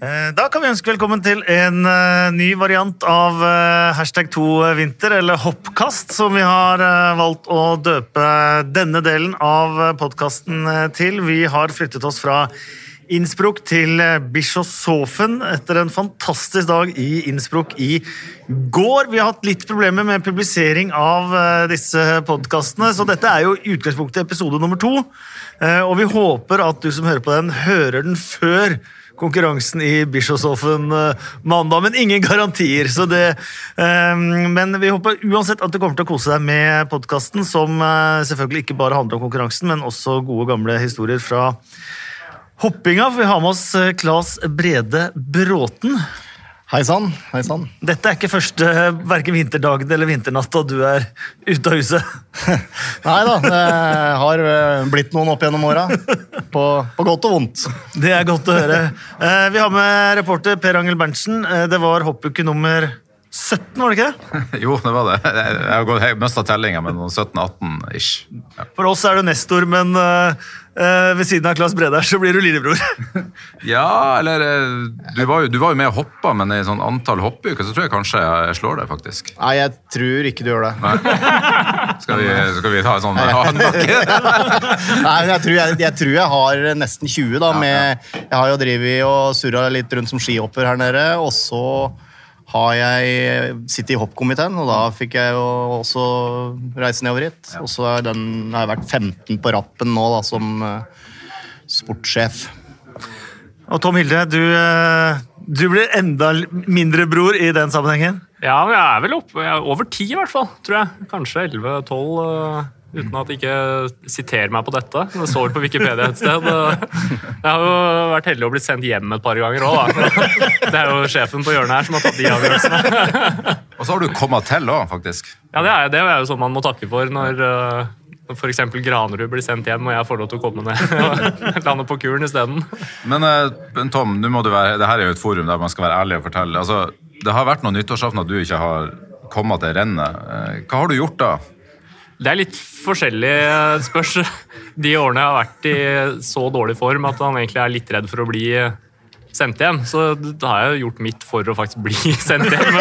Eh, Da kan vi ønske velkommen til en eh, ny variant av eh, hashtag 2vinter, eller hoppkast, som vi har valgt å døpe denne delen av podkasten til. Vi har flyttet oss fra Innsbruck til Bischofshofen etter en fantastisk dag i Innsbruck i går. Vi har hatt litt problemer med publisering av disse podkastene, så dette er jo utgangspunktet episode nummer to. Og vi håper at du som hører på den, hører den før konkurransen i Bischofshofen eh, mandag, men ingen garantier. Så det, eh, men vi håper uansett at du kommer til å kose deg med podkasten, som eh, selvfølgelig ikke bare handler om konkurransen, men også gode, gamle historier fra hoppinga. For vi har med oss Claes Brede Bråten. Hei sann, hei sann. Dette er ikke første verken vinterdagen eller vinternatta du er ute av huset. Nei da, det har eh, blitt noen opp gjennom åra. På, på godt og vondt. Det er godt å høre. Eh, Vi har med reporter Per Angel Berntsen. Eh, Det var hoppuke nummer 17, var det ikke det? Jo, det var det. Jeg har mista tellinga med noen 17-18 ish. Ja. For oss er du nestor, men eh, eh, ved siden av Claes Bredar så blir du lillebror. ja, eller eh, du var, jo, du var jo med og hoppa, men i sånn antall hoppuker så tror jeg kanskje jeg slår deg, faktisk. Nei, jeg tror ikke du gjør det. Skal vi, skal vi ta en sånn handbakke? Nei, men jeg tror jeg, jeg tror jeg har nesten 20, da. Med, jeg har jo drevet og surra litt rundt som skihopper her nede. Og så har jeg sittet i hoppkomiteen, og da fikk jeg jo også reise nedover hit. Og så har den- har jeg vært 15 på rappen nå, da, som eh, sportssjef. Og Tom Hilde, du, eh, du blir enda mindre bror i den sammenhengen. Ja, jeg er vel oppe jeg er over ti, i hvert fall. tror jeg. Kanskje 11-12, uten at ikke siterer meg på dette. Det står på Wikipedia et sted. Jeg har jo vært heldig og blitt sendt hjem et par ganger òg. Det er jo sjefen på hjørnet her som har tatt de avgjørelsene. Og så har du kommet til òg, faktisk. Ja, det er, det er jo sånn man må takke for når uh, f.eks. Granerud blir sendt hjem og jeg får lov til å komme ned og lande på kuren isteden. Men, eh, men Tom, nå må du være, det her er jo et forum der man skal være ærlig og fortelle. Altså, det har vært noen nyttårsaftener du ikke har kommet til rennet. Eh, Hva har du gjort da? Det er litt forskjellig spørs. De årene jeg har vært i så dårlig form at han egentlig er litt redd for å bli sendt hjem, så da har jeg gjort mitt for å faktisk bli sendt hjem.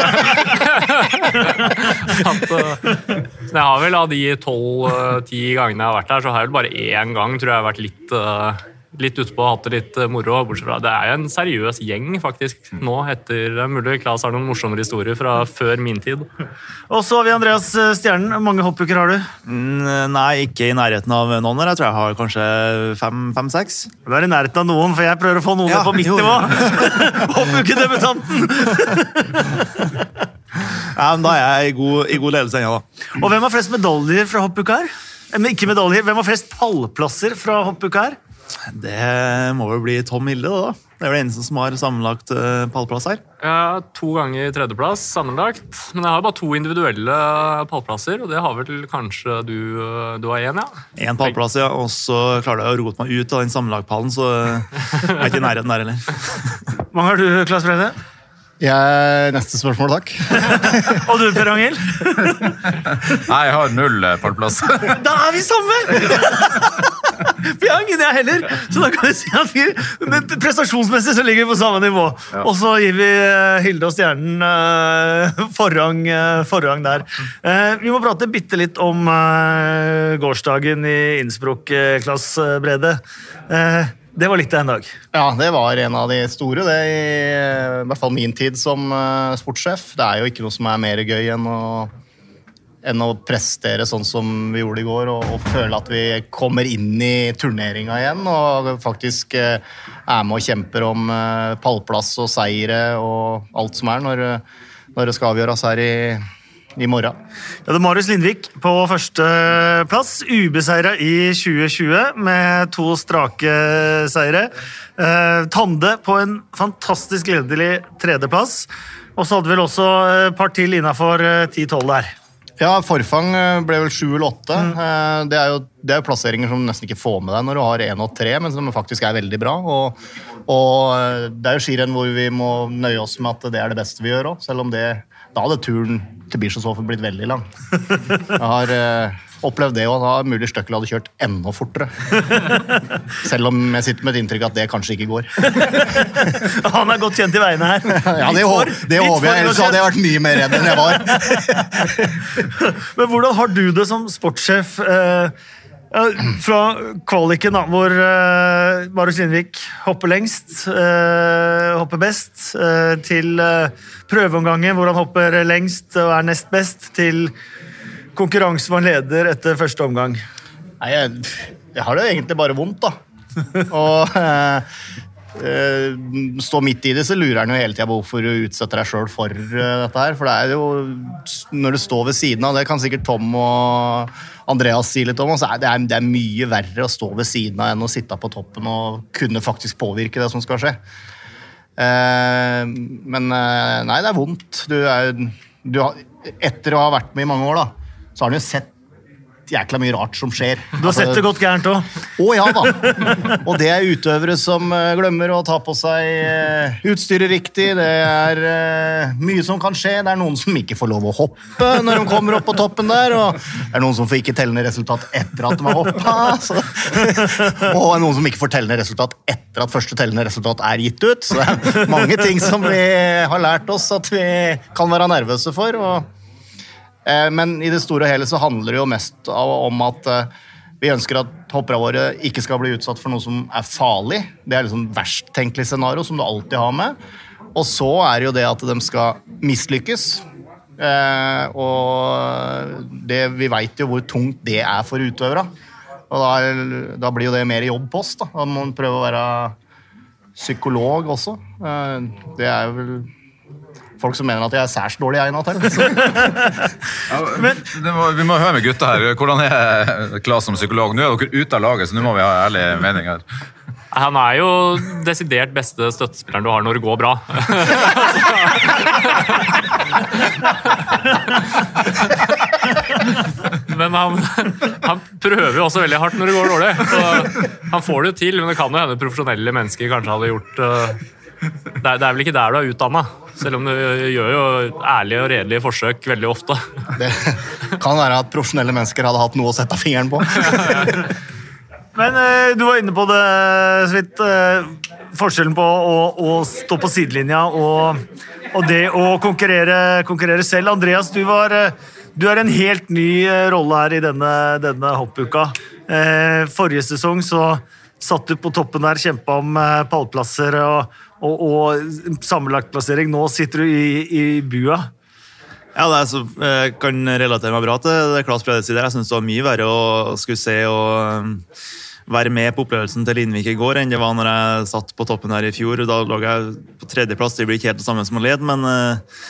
At, så jeg har vel av de tolv-ti gangene jeg har vært her, så har jeg vel bare én gang tror jeg har vært litt uh, Litt utpå og hatt det litt uh, moro. bortsett fra Det er jo en seriøs gjeng faktisk nå. etter, er mulig Klas har noen morsommere historier fra før min tid. Og så har vi Andreas eh, Stjernen. Hvor mange hoppuker har du? Mm, Nei, ikke i nærheten av noen. Jeg tror jeg har kanskje fem-seks. Du er i nærheten av noen, for jeg prøver å få noen Ja, på mitt nivå. Hoppukedebutanten! Ja, men da er jeg i god, i god ledelse ennå, da. Og hvem har flest medaljer fra hoppuka her? Eh, Men ikke medaljer, Hvem har flest pallplasser fra hoppuka her? Det må vel bli Tom Hilde, da. Det er vel eneste som har sammenlagt uh, pallplass her. Ja, to ganger tredjeplass sammenlagt, men jeg har bare to individuelle pallplasser, og det har vel kanskje du, du har én, ja? Én pallplass, ja, og så klarer jeg å rote meg ut av den sammenlagtpallen, så jeg er ikke i nærheten der heller. Hvor mange har du, Klas Brede? Jeg, neste spørsmål, takk. Og du, Per Angel? Nei, jeg har null eh, pallplass. Da er vi samme! Har ingen, jeg heller. Så da kan vi si at vi, men prestasjonsmessig så ligger vi på samme nivå. Og så gir vi eh, Hilde og Stjernen uh, forrang, uh, forrang der. Uh, vi må prate bitte litt om gårsdagen i Innsbruck, uh, Klass Brede. Eh, det var litt av en dag. Ja, det var en av de store, det i, i hvert fall min tid som eh, sportssjef. Det er jo ikke noe som er mer gøy enn å, enn å prestere sånn som vi gjorde i går, og, og føle at vi kommer inn i turneringa igjen og faktisk eh, er med og kjemper om eh, pallplass og seire og alt som er, når, når det skal avgjøres her i, i morgen. Ja, det er Marius Lindvik på førsteplass. Ubeseira i 2020 med to strake seire. Eh, Tande på en fantastisk gledelig tredjeplass. Og så hadde vi vel også et par til innafor 10-12 der. Ja, Forfang eh, ble vel sju eller åtte. Eh, Det, er jo, det er jo plasseringer som du nesten ikke får med deg når du har én og tre, men som faktisk er veldig bra. Og, og eh, det er jo skirenn hvor vi må nøye oss med at det er det beste vi gjør òg, selv om det Da hadde turen til Bischofshofen blitt veldig lang. Jeg har, eh, opplevd det, og da er mulig Støkkel hadde kjørt enda fortere. Selv om jeg sitter med et inntrykk at det kanskje ikke går. Han er godt kjent i veiene her. Ja, Det, for- det håper jeg, ellers hadde jeg vært mye mer redd enn jeg var. Men hvordan har du det som sportssjef eh, fra kvaliken, da, hvor eh, Marius Lindvik hopper lengst, eh, hopper best, eh, til prøveomgangen hvor han hopper lengst og er nest best, til konkurranse hvor han leder etter første omgang? Nei, jeg, jeg har det egentlig bare vondt, da. Og eh, eh, stå midt i det, så lurer han jo hele tida på hvorfor du utsetter deg sjøl for eh, dette her. For det er jo Når du står ved siden av, det kan sikkert Tom og Andreas sier litt om, så det, er, det er mye verre å stå ved siden av enn å sitte på toppen og kunne faktisk påvirke det som skal skje. Eh, men eh, nei, det er vondt. Du er, du har, etter å ha vært med i mange år, da, så har du jo sett jækla mye rart som skjer. Du har sett det godt gærent òg. Å ja da. Og det er utøvere som eh, glemmer å ta på seg eh, utstyret riktig. Det er eh, mye som kan skje. Det er noen som ikke får lov å hoppe når de kommer opp på toppen der. Og det er noen som får ikke tellende resultat etter at de har hoppa. Så. Og noen som ikke får tellende resultat etter at første tellende resultat er gitt ut. Så det er mange ting som vi har lært oss at vi kan være nervøse for. og Men i det store og hele så handler det jo mest om at eh, vi ønsker at hopperne våre ikke skal bli utsatt for noe som er farlig. Det er liksom verst tenkelig scenario som du alltid har med. Og så er det jo det at de skal mislykkes. Eh, og det, vi veit jo hvor tungt det er for utøvere. Og da, da blir jo det mer jobb på oss. Da Da må man prøve å være psykolog også. Eh, det er jo vel folk som mener at jeg er særs dårlig egnet til. Ja, må, vi må høre med gutta her. Hvordan er Klas som psykolog? Nå er dere ute av laget, så nå må vi ha ærlig mening her. Han er jo desidert beste støttespilleren du har når det går bra. Men han, han prøver jo også veldig hardt når det går dårlig. Så han får det jo til, men det kan jo hende profesjonelle mennesker kanskje hadde gjort uh, det, er, det er vel ikke der du er utdanna, selv om du gjør jo ærlige og redelige forsøk veldig ofte. Det kan være at profesjonelle mennesker hadde hatt noe å sette fingeren på. Men eh, du var inne på det så vidt. Eh, forskjellen på å, å stå på sidelinja og, og det å konkurrere, konkurrere selv. Andreas, du, var, eh, du er en helt ny rolle her i denne, denne hoppuka. Eh, forrige sesong så satt du på toppen der, kjempa om pallplasser og, og, og sammenlagtplassering. Nå sitter du i, i bua. Ja, det er så, jeg kan relatere meg bra til det Claes Brede sier. Jeg syns det var mye verre å skulle se og um, være med på opplevelsen til Lindvik i går enn det var når jeg satt på toppen her i fjor. Da lå jeg på tredjeplass. Det blir ikke helt det samme som å lede, men eh,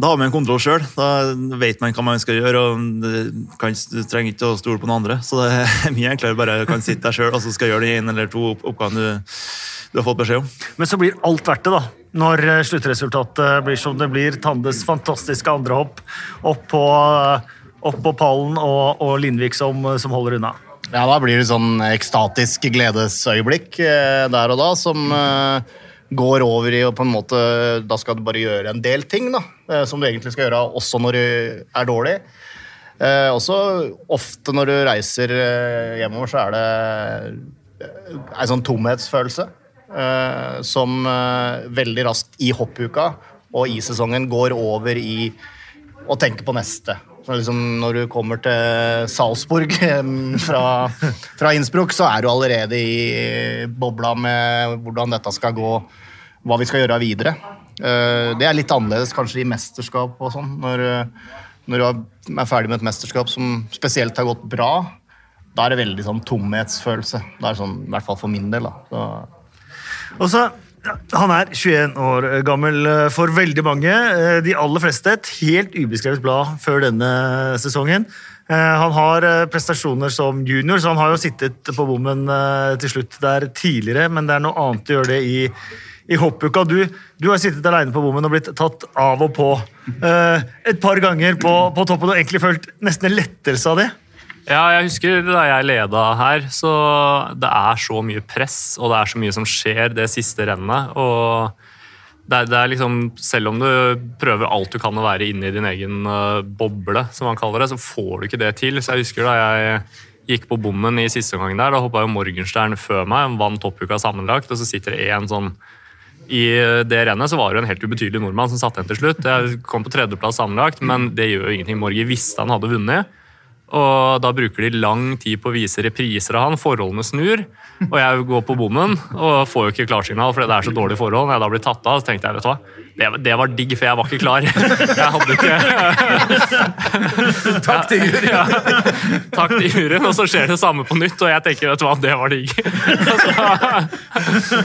da har man kontroll sjøl. Da vet man hva man skal gjøre, og kan, du trenger ikke å stole på noen andre. Så det er mye enklere bare å kan sitte der sjøl og så skal gjøre de en eller to opp- oppgavene du, du har fått beskjed om. Men så blir alt verdt det, da. Når eh, sluttresultatet blir som det blir. Tandes fantastiske andrehopp opp på, eh, opp på pallen og, og Lindvik som, som holder unna. Ja, Da blir det sånn ekstatisk gledesøyeblikk eh, der og da, som går over i og på en måte Da skal du bare gjøre en del ting da, eh, som du egentlig skal gjøre også når du er dårlig. Eh, også ofte når du reiser eh, hjemover, så er det eh, en sånn tomhetsfølelse eh, som eh, veldig raskt i hoppuka og i sesongen går over i å tenke på neste. Liksom når du kommer til Salzburg fra, fra Innsbruck, så er du allerede i bobla med hvordan dette skal gå, hva vi skal gjøre videre. Eh, Det er litt annerledes kanskje i mesterskap og sånn. Når, eh, når du er- er ferdig med et mesterskap som spesielt har gått bra, da er det veldig sånn tomhetsfølelse. Det er sånn, I hvert fall for min del. da. Og så, Han er 21 år gammel eh, for veldig mange. De aller fleste et helt ubeskrevet blad før denne sesongen. Han har prestasjoner som junior, så han har jo sittet på bommen til slutt der tidligere, men det er noe annet å gjøre det i, i hoppuka. Du, du har sittet alene på bommen og blitt tatt av og på eh, et par ganger på, på toppen og egentlig følt nesten en lettelse av det. Ja, jeg husker da jeg leda her, så det er så mye press, og det er så mye som skjer det siste rennet. Og det er, det er liksom, Selv om du prøver alt du kan å være inne i din egen eh, boble, som man kaller det, så får du ikke det til. Så jeg husker da jeg gikk på bommen i siste omgang der, da hoppa jo Morgenstern før meg, vant toppuka sammenlagt, og så sitter det en sånn i det rennet så var det en helt ubetydelig nordmann som satt igjen til slutt. Jeg kom på tredjeplass sammenlagt, men det gjør jo ingenting. Morgi visste han hadde vunnet. Og da bruker de lang tid på å vise repriser av han. Forholdene snur. Og jeg går på bommen og får jo ikke klarsignal fordi det er så dårlige forhold. Når jeg da blir tatt av, så tenkte jeg vet du hva, det, det var digg, for jeg var ikke klar. Jeg hadde ikke Takk til juryen! ja. Takk til juryen, og så skjer det samme på nytt, og jeg tenker vet du hva, det var digg. Og så,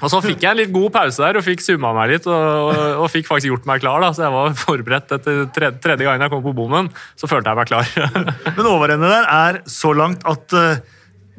og så fikk jeg en litt god pause der og fikk summa meg litt, og, og, fikk faktisk gjort meg klar. da, Så jeg var forberedt etter tredje, tredje gangen jeg kom på bommen, så følte jeg meg klar. Men overrennet der er så langt at eh,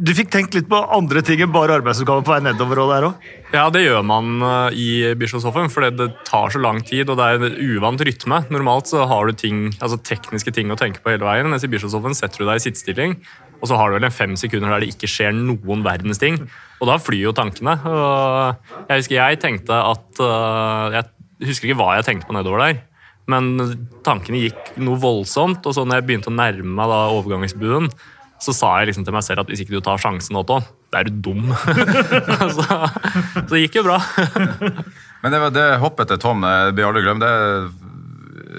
du fikk tenkt litt på andre ting enn bare arbeidsoppgaver på vei nedover og der også. Ja, det gjør man eh, i Bischofshofen, for det tar så lang tid, og det er en uvant rytme. Normalt så har du ting, altså tekniske ting å tenke på hele veien, mens i Bischofshofen setter du deg i sittestilling, og så har du vel en fem sekunder der det ikke skjer noen verdens ting. Og da flyr jo tankene. Og jeg husker jeg tenkte at eh, Jeg husker ikke hva jeg tenkte på nedover der. Men tankene gikk noe voldsomt, og så når jeg begynte å nærme meg da overgangsbuen, så sa jeg liksom til meg selv at hvis ikke du tar sjansen, Otto, da er du dum. så, så det gikk jo bra. Men det, var- det hoppet til Tom, det blir aldri glemt.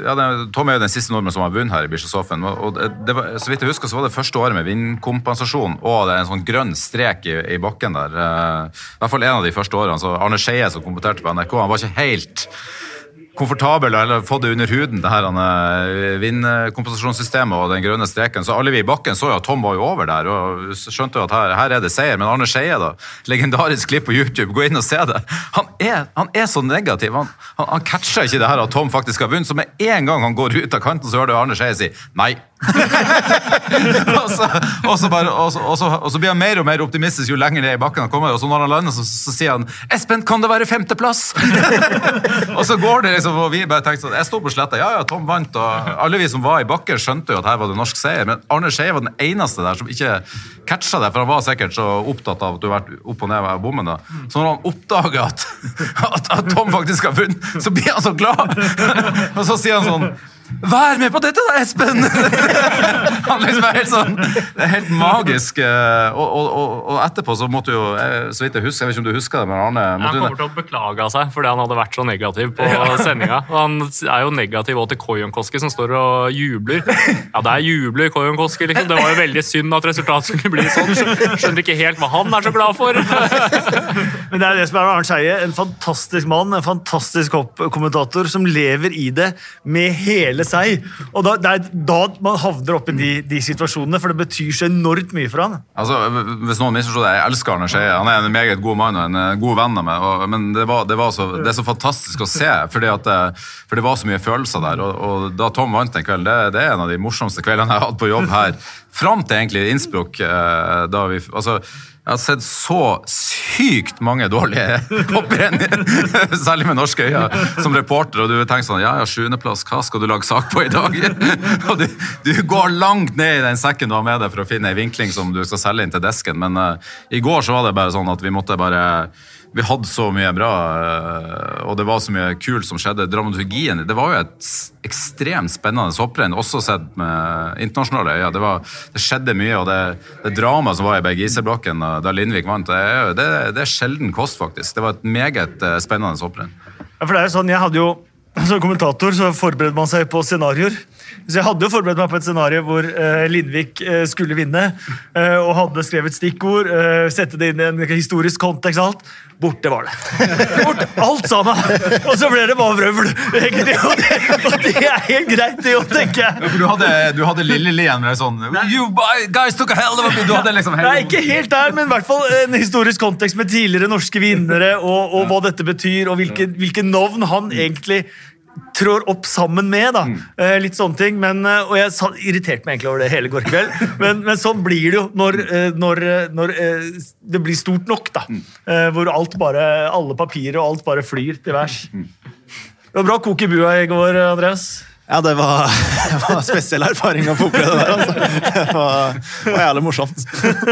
Ja, Tom er jo den siste nordmannen som har vunnet her i Bischofshofen. Og så vidt jeg husker, så var det første året med vindkompensasjon og det er en sånn grønn strek i, i bakken der. Eh, I hvert fall en av de første årene. Så Arne Skeie, som kommenterte på NRK, han var ikke helt komfortabel eller fått det under huden, det her vindkompensasjonssystemet og den grønne streken. Så alle vi i bakken så jo at Tom var jo over der og skjønte jo at her, her er det seier. Men Arne Skeie, da, legendarisk klipp på YouTube, gå inn og se det. Han er, han er så negativ. Han, han, han catcher ikke det her at Tom faktisk har vunnet. Så med en gang han går ut av kanten, så hører du Arne Skeie si nei. Og, så, blir han mer og mer optimistisk jo lenger ned i bakken han kommer. Og så når han lander, så, så sier han 'Espen, kan det være femteplass?' og så går det liksom, og vi bare tenkte sånn Jeg sto på sletta, ja ja, Tom vant, og alle vi som var i bakken, skjønte jo at her var det norsk seier. Men Arne Skeie var den eneste der som ikke catcha det, for han var sikkert så opptatt av at du har vært opp og ned av bommen. da. Så når han oppdager at, at, at Tom faktisk har vunnet, så blir han så glad! og så sier han sånn Vær med på dette, da, Espen! han liksom er helt sånn Det er helt magisk. eh, Og, og, og, og etterpå så måtte jo eh, Så vidt jeg husker, jeg vet ikke om du husker det, men Arne Han kommer til å beklage seg fordi han hadde vært så negativ på sendinga. Og han er jo negativ også til Kojonkoski, som står og jubler. Ja, der jubler Kojonkoski, liksom. Det var jo veldig synd at resultatet skulle bli sånn. Skjønner ikke helt hva han er så glad for. Men det er det som er med Arnt Skeie. En fantastisk mann, en fantastisk hoppkommentator som lever i det med hele seg. Og da, det er da man havner opp i de, de situasjonene, for det betyr så enormt mye for han. Altså, hvis noen misforstår det, Jeg elsker Arne Skeie. Han er en meget god mann og en eh, god venn av meg. Og, men det, var, det, var så, det er så fantastisk å se, at, eh, for det var så mye følelser der. Og, og da Tom vant den kvelden, det, det er en av de morsomste kveldene jeg har hatt på jobb her. Fram til egentlig Innsbruck. eh, Da vi, altså, jeg har sett så sykt mange dårlige hopprenn, særlig med norske øyne, som reporter. Og du tenker sånn Ja, ja, sjuendeplass, hva skal du lage sak på i dag? og du, du går langt ned i den sekken du har med deg for å finne ei vinkling som du skal selge inn til desken. Men uh, i går så var det bare sånn at vi måtte bare vi hadde så mye bra, eh, og det var så mye kult som skjedde. Dramaturgien Det var jo et ekstremt spennende hopprenn, også sett med internasjonale øyne. Det, var, det skjedde mye, og det, det dramaet som var i Bergiserblokken da Lindvik vant, det det, det er sjelden kost, faktisk. Det var et meget eh, spennende hopprenn. Ja, for det er jo sånn, jeg hadde jo Som kommentator så forbereder man seg på scenarioer. Så jeg hadde jo forberedt meg på et scenario hvor uh, Lindvik uh, skulle vinne, Uh, og hadde skrevet stikkord, sette det inn i en historisk kontekst. alt. Borte var det. Borte, alt sammen! Og så ble det bare vrøvl. egentlig, Og det, og det er helt greit, det òg, tenker jeg. For du hadde, du hadde Lille Lien med sånn You guys took a hell of a Du hadde liksom Nei, ikke helt der, men i hvert fall en historisk kontekst med tidligere norske vinnere, og, og hva dette betyr, og hvilke, hvilke navn han egentlig trår opp sammen med. da. Eh, litt sånne ting. Men, eh, og jeg irriterte meg egentlig over det hele går kveld, men, men sånn blir det jo når, eh, når, når det blir stort nok. da. Eh, hvor alt bare, alle papirer og alt bare flyr til værs. Det var bra kok i bua i går, Andreas. Ja, det var, det var en spesiell erfaring å få oppleve det der. Altså. Det var, var jævlig morsomt.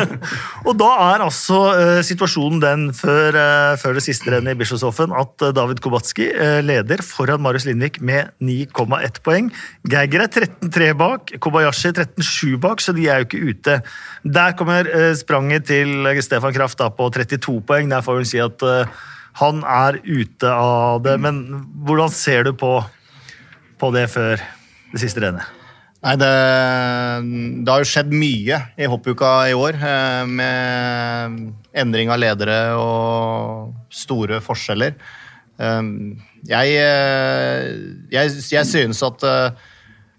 Og da er altså eh, situasjonen den før, eh, før det siste rennet i Bischofshofen at eh, David Kubacki eh, leder foran Marius Lindvik med 9,1 poeng. Geiger er 13,3 bak, Kobayashi 13,7 bak, så de er jo ikke ute. Der kommer eh, spranget til Stefan Kraft da, på 32 poeng. Der får hun si at eh, han er ute av det. Men hvordan ser du på, på det før det siste rennet? Nei, det, det har jo skjedd mye i hoppuka i år, eh, med endring av ledere og store forskjeller. Eh, Jeg, eh, jeg, jeg synes at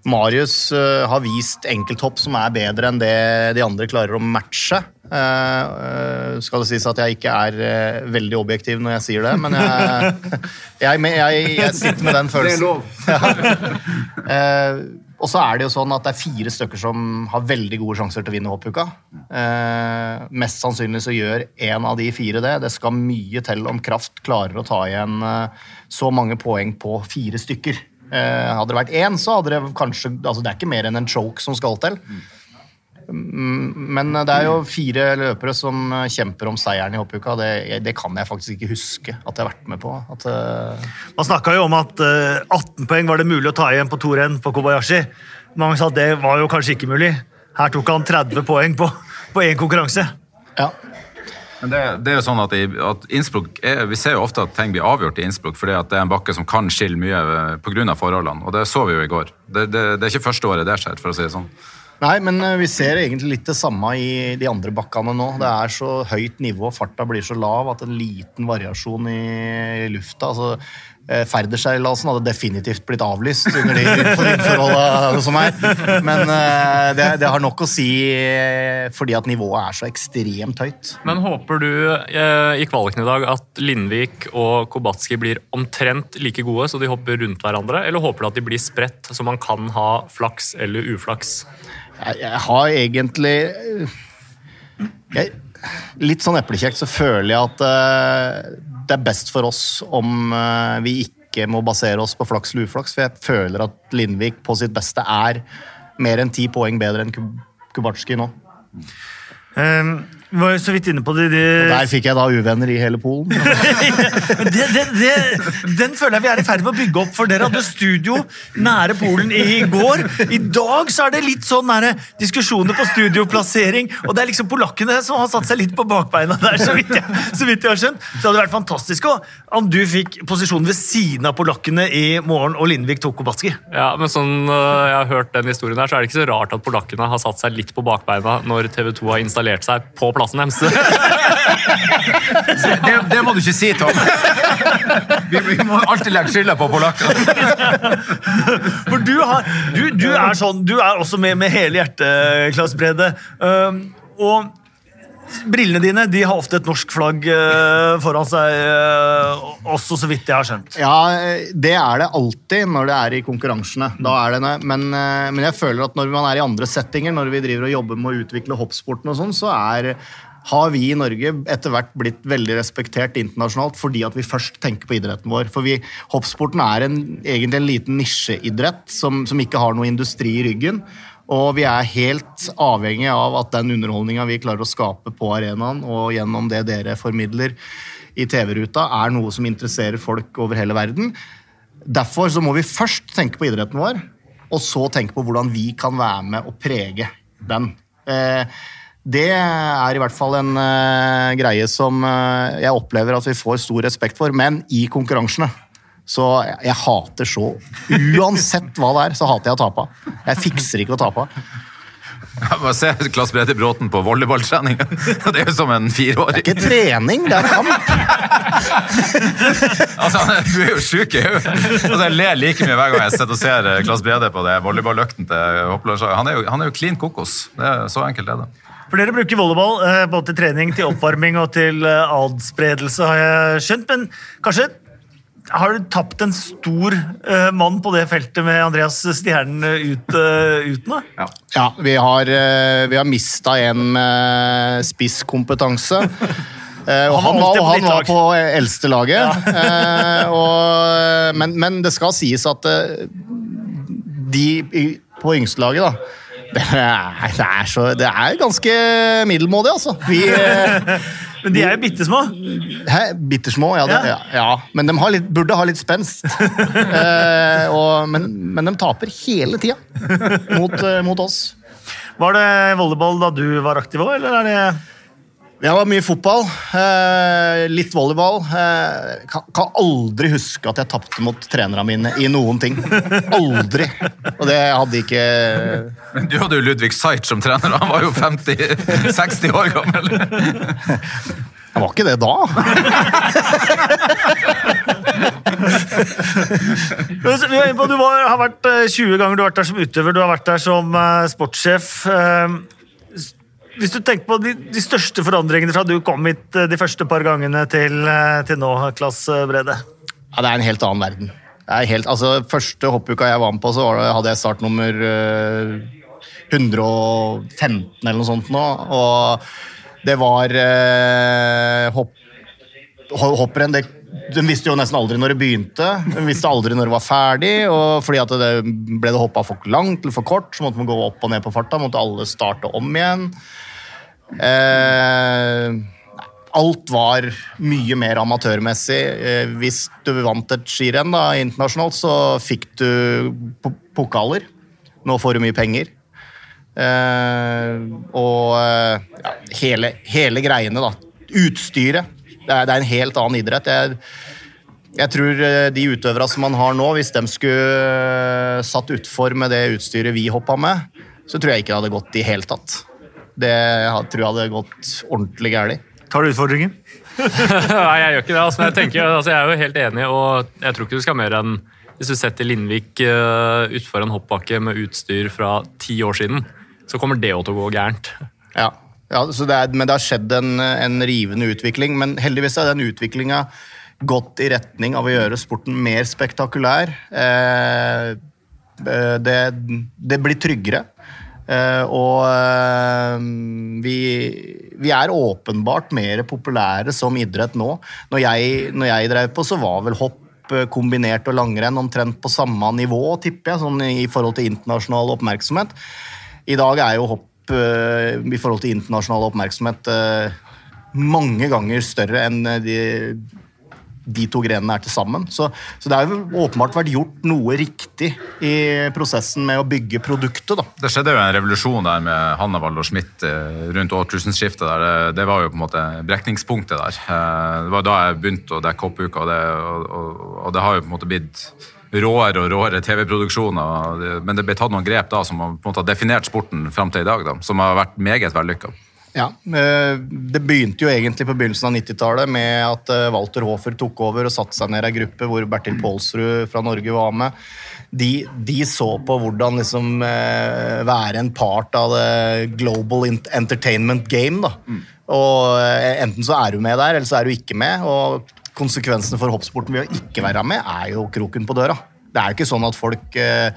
Marius eh, har vist enkelthopp som er bedre enn det de andre klarer å matche. Eh, eh, skal det sies at jeg ikke er veldig objektiv når jeg sier det, men jeg, jeg, jeg, jeg sitter med den følelsen. Det er lov. og så er det jo sånn at det er fire stykker som har veldig gode sjanser til å vinne hoppuka. Mest sannsynlig så gjør én av de fire det. Det skal mye til om Kraft klarer å ta igjen så mange poeng på fire stykker. Eh, hadde det vært én, så hadde det kanskje altså Det er ikke mer enn en choke som skal til. Mm, Men det er jo fire løpere som eh, kjemper om seieren i hoppuka. Det, det kan jeg faktisk ikke huske at jeg har vært med på. At, uh... Man snakka jo om at uh, 18 poeng var det mulig å ta igjen på to renn på Kobayashi. Mange sa at det var jo kanskje ikke mulig. Her tok han 30 poeng på på én konkurranse. ja. Men det, det er jo sånn at, i, at Innsbruck er, Vi ser jo ofte at ting blir avgjort i Innsbruck fordi at det er en bakke som kan skille mye pga. forholdene. Og det så vi jo i går. Det, det, det er ikke første året det skjer, for å si det sånn. Nei, men eh, vi ser egentlig litt det samme i de andre bakkene nå. Det er så høyt nivå, farta blir så lav at en liten variasjon i lufta altså, eh, Færderseilasen hadde definitivt blitt avlyst under de forholdene som er. Men eh, det, det har nok å si eh, fordi at nivået er så ekstremt høyt. Men håper du i kvaliken i dag at Lindvik og Kobatski blir omtrent like gode, så de hopper rundt hverandre, eller håper du at de blir spredt, så man kan ha flaks eller uflaks? Jeg, jeg har egentlig jeg, Litt sånn eplekjekt så føler jeg at det er best for oss om eh, vi ikke må basere oss på flaks eller uflaks, for jeg føler at Lindvik på sitt beste er mer enn ti poeng bedre enn Kubatski nå. Um, vi var jo så vidt inne på det. de, Der fikk jeg da uvenner i hele Polen. Men det, det, det, den føler jeg vi er i ferd med å bygge opp, for dere hadde studio nære Polen i går. I dag så er det litt sånn nære diskusjoner på studioplassering, og det er liksom polakkene som har satt seg litt på bakbeina der, så vidt jeg, så vidt jeg har skjønt. Så det hadde vært fantastisk også, om du fikk posisjonen ved siden av polakkene i morgen, og Lindvik tok Kobatski. Ja, men sånn øh, jeg har hørt den historien her, så er det ikke så rart at polakkene har satt seg litt på bakbeina når TV 2 har installert seg på plassen deres. Det, det må du ikke si, Tom! Vi, vi må alltid legge skylda på polakkene. For du, har, du, du er sånn, du er også med med hele hjertet, Klas Brede. Um, og brillene dine de har ofte et norsk flagg uh, foran seg, uh, også så vidt jeg har skjønt. Ja, det er det alltid når det er i konkurransene. Da er det. Men, eh, men jeg føler at når man er i andre settinger, når vi driver og jobber med å utvikle hoppsporten og sånn, så er har vi i Norge etter hvert blitt veldig respektert internasjonalt fordi at vi først tenker på idretten vår. For vi, hoppsporten er en, egentlig en liten nisjeidrett som, som ikke har noe industri i ryggen. Og vi er helt avhengig av at den underholdninga vi klarer å skape på arenaen, og gjennom det dere formidler i TV-ruta, er noe som interesserer folk over hele verden. Derfor så må vi først tenke på idretten vår, og så tenke på hvordan vi kan være med og prege den. Eh, det er i hvert fall en eh, greie som eh, jeg opplever at vi får stor respekt for, men i konkurransene. Så jeg, jeg hater så Uansett hva det er, så hater jeg å tape. Jeg fikser ikke å tape. Bare se Klass Brede Bråten på volleyballtrening. Det er jo som en fireåring. Ikke trening, det er kamp. Altså, er, du er jo sjuk i hodet. Altså, jeg ler like mye hver gang jeg sitter og ser Klass Brede på det volleyballøkten til hopplandslaget. Han, er jo- han er jo clean kokos. Det er, så enkelt er det. For dere bruker volleyball eh, både til trening, til oppvarming og til eh, adspredelse, har jeg skjønt. Men kanskje har du tapt en stor uh, mann på det feltet med Andreas Stjernen eh, ut, uh, ut nå? Ja, vi har, uh, vi har mista en med spisskompetanse. Eh, og Han han var og på han var på eldstelaget. Eh, og, men, men det skal sies at de i, på yngstelaget, da det er, det, er så, det er ganske middelmådig, altså. Vi, eh, Men de er jo bitte små. Hæ? Bittersmå? Ja, ja. ja. Men de har litt, burde ha litt spenst. eh, og, men, men, de taper hele tida mot, eh, mot oss. Var det volleyball da du var aktiv òg, eller er det det var mye fotball, eh, litt volleyball. Eh, kan, kan, aldri huske at jeg tapte mot trenerne mine i noen ting. Aldri! Og det hadde ikke Men du hadde jo Ludvig Seitz som trener, han var jo 50, 60 år gammel. Jeg var ikke det da. du var, har vært 20 ganger du har vært der som utøver, du har vært der som sportssjef. Hvis du tenker på de, de, største forandringene fra du kom hit eh, de første par gangene til, eh, til nå, Klass eh, Brede? Ja, det er en helt annen verden. Helt, altså, første hoppuka jeg var med på, så det, hadde jeg startnummer uh, 115 eller noe sånt nå. Og det var uh, hopp, hopprenn de visste jo nesten aldri når det begynte, de visste aldri når det var ferdig. og fordi at det Ble det hoppa for langt eller for kort, så måtte man gå opp og ned på farta. måtte alle starte om igjen. Eh, alt var mye mer amatørmessig. Eh, hvis du vant et skirenn internasjonalt, så fikk du pokaler. Nå får du mye penger. Eh, og eh, ja, hele, hele greiene, da. Utstyret det er, det er en helt annen idrett. Jeg, jeg tror eh, de utøverne som man har nå, hvis de skulle eh, satt utfor med det utstyret vi hoppa med, så tror jeg ikke det hadde gått i hele tatt. Det jeg tror jeg hadde gått ordentlig galt. Tar du utfordringen? Nei, jeg gjør ikke det. Altså, jeg, tenker, altså, jeg er jo helt enig, og jeg tror ikke du skal mer enn Hvis du setter Lindvik uh, utfor en hoppbakke med utstyr fra ti år siden, så kommer det til å gå gærent. Ja. Ja, det er, men det har skjedd en, en, rivende utvikling. Men heldigvis har den utviklinga gått i retning av å gjøre sporten mer spektakulær. Eh, eh, det, det, blir tryggere. Eh, og eh, vi, vi, er åpenbart mer populære som idrett nå. Når jeg, når jeg drev på, så var vel hopp eh, kombinert og langrenn omtrent på samme nivå, tipper jeg, sånn i forhold til internasjonal oppmerksomhet. I dag er jo hopp i forhold til internasjonal oppmerksomhet eh, mange ganger større enn eh, de, de to grenene er til sammen. Så, så, det har jo åpenbart vært gjort noe riktig i prosessen med å bygge produktet. Da. Det skjedde jo en revolusjon der med Hannevald og Schmidt rundt årtusenskiftet. der. Det, det, var jo på en måte brekningspunktet der. Det var da jeg begynte å dekke hoppuka, og, og, og, og det har jo på en måte blitt råere og råere TV-produksjoner. Men det ble tatt noen grep da som har definert sporten fram til i dag, da, som har vært meget vellykka. Ja, eh, Det begynte jo egentlig på begynnelsen av 90-tallet med at eh, Walter Hofer tok over og satte seg ned i ei gruppe hvor Bertil Pålsrud fra Norge var med. De, de så på hvordan liksom eh, være en part av det global entertainment game. da. Mm. Og Enten så er du med der, eller så er du ikke med. og konsekvensene for hoppsporten ved å ikke være med, er jo kroken på døra. Det er jo ikke sånn at folk eh,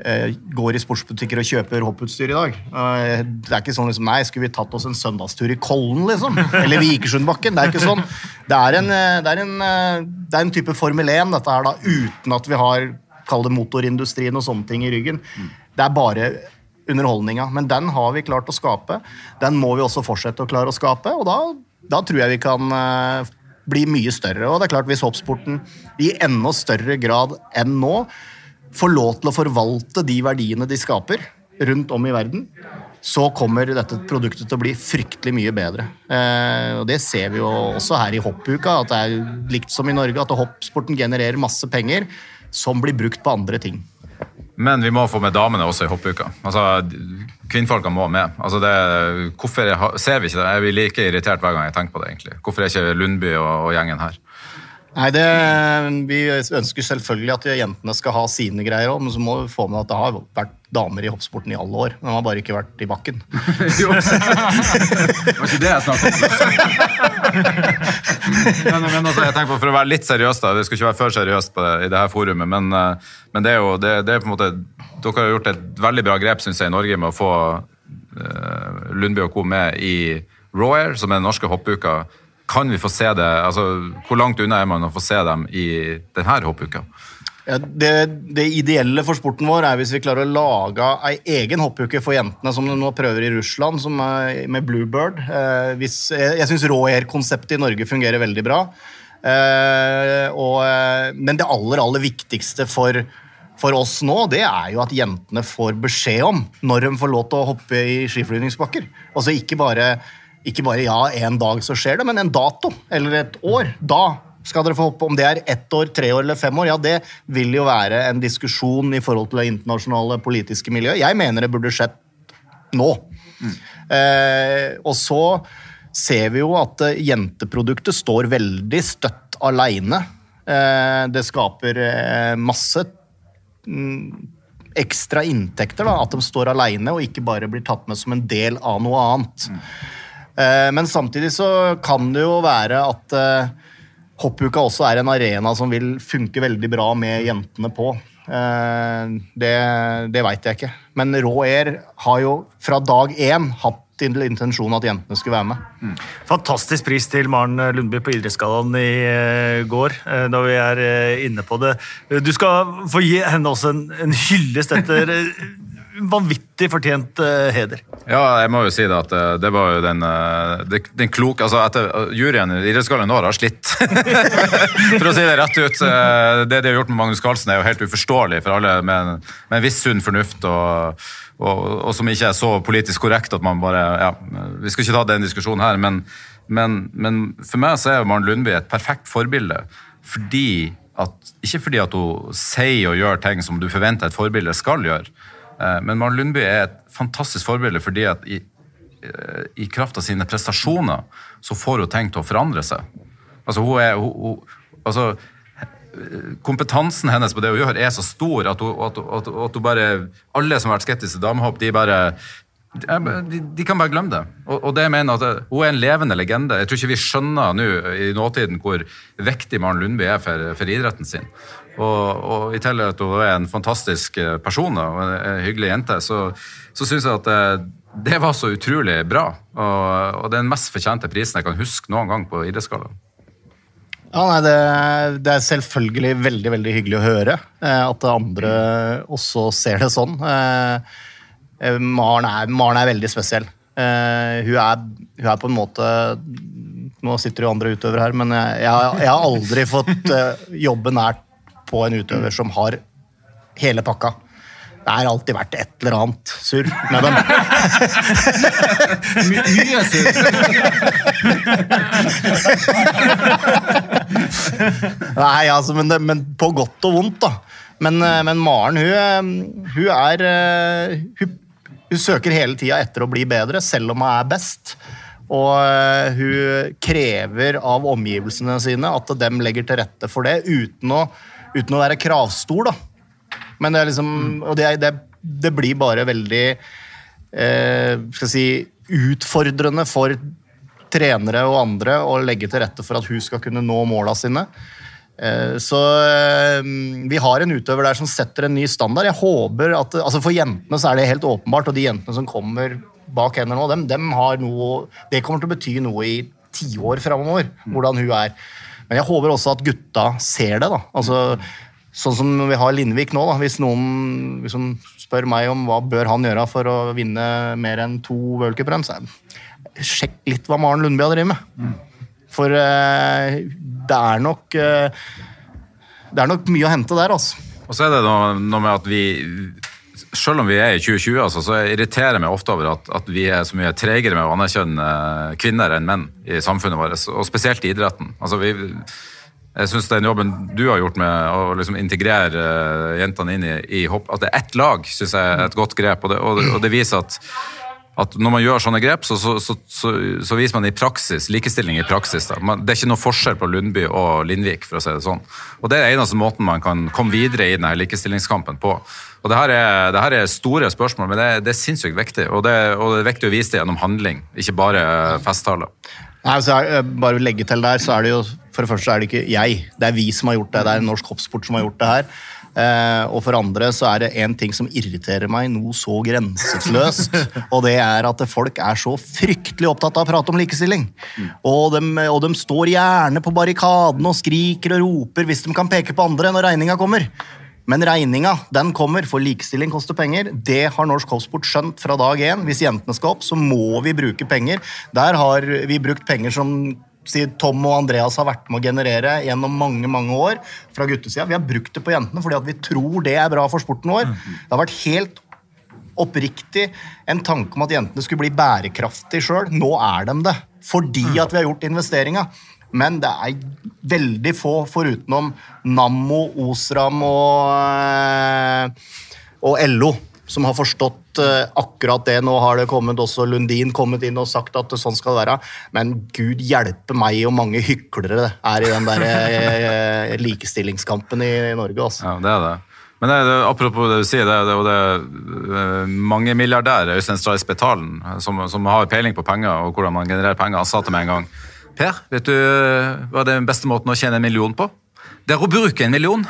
eh, går i sportsbutikker og kjøper hopputstyr i dag. Eh, det er ikke sånn liksom, Nei, skulle vi tatt oss en søndagstur i Kollen, liksom? Eller Vikersundbakken? Det er ikke sånn. Det er en, eh, det er en, det er en type Formel 1, dette her, da, uten at vi har kall det motorindustrien og sånne ting i ryggen. Det er bare underholdninga. Men den har vi klart å skape. Den må vi også fortsette å klare å skape, og da, da tror jeg vi kan blir mye større. Og det er klart Hvis hoppsporten i enda større grad enn nå får lov til å forvalte de verdiene de skaper rundt om i verden, så kommer dette produktet til å bli fryktelig mye bedre. Eh, og Det ser vi jo også her i hoppuka, at det er likt som i Norge, at hoppsporten genererer masse penger som blir brukt på andre ting. Men vi må få med damene også i hoppuka. Altså, Kvinnfolka må med. Altså, det, hvorfor ser vi ikke det? Jeg blir like irritert hver gang jeg tenker på det. egentlig. Hvorfor er ikke Lundby og, og gjengen her? Nei, det, Vi ønsker selvfølgelig at jentene skal ha sine greier òg, men så må vi få med at det har vært damer i hoppsporten i alle år. Men De har bare ikke vært i bakken. jo, det var ikke det jeg snakket om. men, men altså, jeg tenker på, For å være litt seriøs, da, vi skal ikke være for seriøst det, i det her forumet, men, eh, men det er jo det, det, er på en måte, Dere har gjort et veldig bra grep synes jeg, i Norge med å få uh, Lundby og co. med i Raw som er den norske hoppuka kan vi få se det? altså Hvor langt unna er man å få se dem i denne hoppuka? Ja, det, det ideelle for sporten vår er hvis vi klarer å lage ei egen hoppuke for jentene, som de nå prøver i Russland, med Bluebird. Eh, hvis, jeg jeg syns Raw-Air-konseptet i Norge fungerer veldig bra. Eh, og, eh, men det aller, aller viktigste for, for oss nå, det er jo at jentene får beskjed om når de får lov til å hoppe i skiflyvningsbakker. Altså ikke bare, ikke bare ja, en dag så skjer det, men en dato eller et år. Da skal dere få hoppe. Om det er ett år, tre år eller fem år, ja, det vil jo være en diskusjon i forhold til det internasjonale politiske miljøet. Jeg mener det burde skjedd nå. Eh, og så ser vi jo at eh, jenteproduktet står veldig støtt aleine. Eh, det skaper eh, masse mm, ekstra inntekter, da, at de står aleine og ikke bare blir tatt med som en del av noe annet. Eh, men samtidig så kan det jo være at eh, hoppuka også er en arena som vil funke veldig bra med jentene på. Eh, Det, det veit jeg ikke. Men Rå Air har jo fra dag én hatt intensjonen at jentene skulle være med. Fantastisk pris til Maren Lundby på Idrettsgallaen i eh, går, eh, da vi er eh, inne på det. Du skal få gi henne også en, en hyllest etter eh, vanvittig fortjent uh, heder. Ja, jeg må jo si det at uh, det var jo den, uh, den, den kloke altså etter uh, Juryen i Idrettsgallaen i år har slitt. for å si det rett ut. Det de har gjort med Magnus Carlsen er jo helt uforståelig for alle med en, med en viss sunn fornuft og, og, og som ikke er så politisk korrekt at man bare ja, Vi skal ikke ta den diskusjonen her, men, men, men for meg så er Maren Lundby et perfekt forbilde. Fordi at, ikke fordi at hun sier og gjør ting som du forventer et forbilde skal gjøre, men Maren Lundby er et fantastisk forbilde fordi at i, eh, i kraft av sine prestasjoner så får hun ting til å forandre seg. Altså hun er hun, hun, altså, eh, Kompetansen hennes på det hun gjør, er så stor at hun, at, at, at hun bare Alle som har vært skeptiske til damehopp, de bare de, de kan bare glemme det. Og, og det jeg mener at Hun er en levende legende. Jeg tror ikke vi skjønner nå i nåtiden hvor viktig Maren Lundby er for, for idretten sin. Og, og i tillegg at hun er en fantastisk eh, person og en hyggelig jente, så, så syns jeg at det, det var så utrolig bra. Og, og det er den mest fortjente prisen jeg kan huske noen gang på Idrettsgallaen. Ja, nei, det, det er selvfølgelig veldig veldig hyggelig å høre eh, at andre også ser det sånn. Eh, eh, Maren, er, Maren er veldig spesiell. Eh, hun, er, hun er på en måte Nå sitter jo andre utøvere her, men jeg, jeg, jeg har aldri fått eh, jobbe nært på en utøver som har hele pakka. Det har alltid vært et eller annet surr med dem. Mye Nei, altså, men, men på godt og vondt, da. Men, eh, men Maren, hun, eh, hun er eh, hun, hun søker hele tida etter å bli bedre, selv om hun er best. Og hun krever av omgivelsene sine at dem legger til rette for det, uten å, uten å være kravstor, da. Men det er liksom Og det, det, det blir bare veldig eh, skal jeg si, utfordrende for trenere og andre å legge til rette for at hun skal kunne nå måla sine. Eh, Så eh, vi har en utøver der som setter en ny standard. Jeg håper at, altså For jentene så er det helt åpenbart, og de jentene som kommer bak henne nå, dem, dem har noe, det kommer til å bety noe i tiår framover, hvordan hun er. Men jeg håper også at gutta ser det. da. Altså, Sånn som vi har Lindvik nå. da. Hvis noen liksom spør meg om hva bør han gjøre for å vinne mer enn to World Cup-renn, så sjekk litt hva Maren Lundby har drevet med. For eh, det er nok eh, Det er nok mye å hente der, altså. Og så er det noe, noe med at vi selv om vi er i 2020, altså, så irriterer jeg meg ofte over at, at vi er så mye tregere med å anerkjenne kvinner enn menn i samfunnet vårt, og spesielt i idretten. Altså, vi, jeg synes den jobben du har gjort med å liksom integrere eh, jentene inn i, i hopp, at det er ett lag, synes jeg er et godt grep, og det, og, og det viser at at når man gjør sånne grep, så, så, så, så, viser man i praksis, likestilling i praksis. Man, det er ikke noe forskjell på Lundby og Lindvik, for å si det sånn. Og Det er eneste måten man kan komme videre i denne likestillingskampen på. Og Det her er, det her er store spørsmål, men det, det er sinnssykt viktig. Og det, og det er viktig å vise det gjennom handling, ikke bare festtaler. Nei, så er, eh, bare legge til der, så er det jo For det første er det ikke jeg, det er vi som har gjort det. Det er norsk hoppsport som har gjort det her. Eh, og for andre så er det en ting som irriterer meg noe så grenseløst. og det er at folk er så fryktelig opptatt av å prate om likestilling. Og, de, og de står gjerne på barrikadene og skriker og roper hvis de kan peke på andre når regninga kommer. Men regninga den kommer, for likestilling koster penger. Det har norsk hoppsport skjønt fra dag én. Hvis jentene skal opp, så må vi bruke penger. Der har vi brukt penger som Tom og Andreas har vært med å generere gjennom mange mange år fra guttesida. Vi har brukt det på jentene fordi vi tror det er bra for sporten vår. Det har vært helt oppriktig en tanke om at jentene skulle bli bærekraftige sjøl. Nå er de det. Fordi at vi har gjort investeringa. Men det er veldig få forutenom Nammo, Osram og, eh, og LO som har forstått eh, akkurat det. Nå har det kommet også Lundin kommet inn og sagt at sånn skal det være. Men gud hjelpe meg og mange hyklere det er i den der eh, likestillingskampen i Norge. Altså. Ja, det er det. Men det, det, apropos det du sier, det, det, det, det mange milliardærer, Øystein Stray Spetalen, som, som, har peiling på penger og hvordan man genererer penger, han sa til meg en gang Per, vet du hva er den beste måten å tjene en million på? Det er å bruke en million!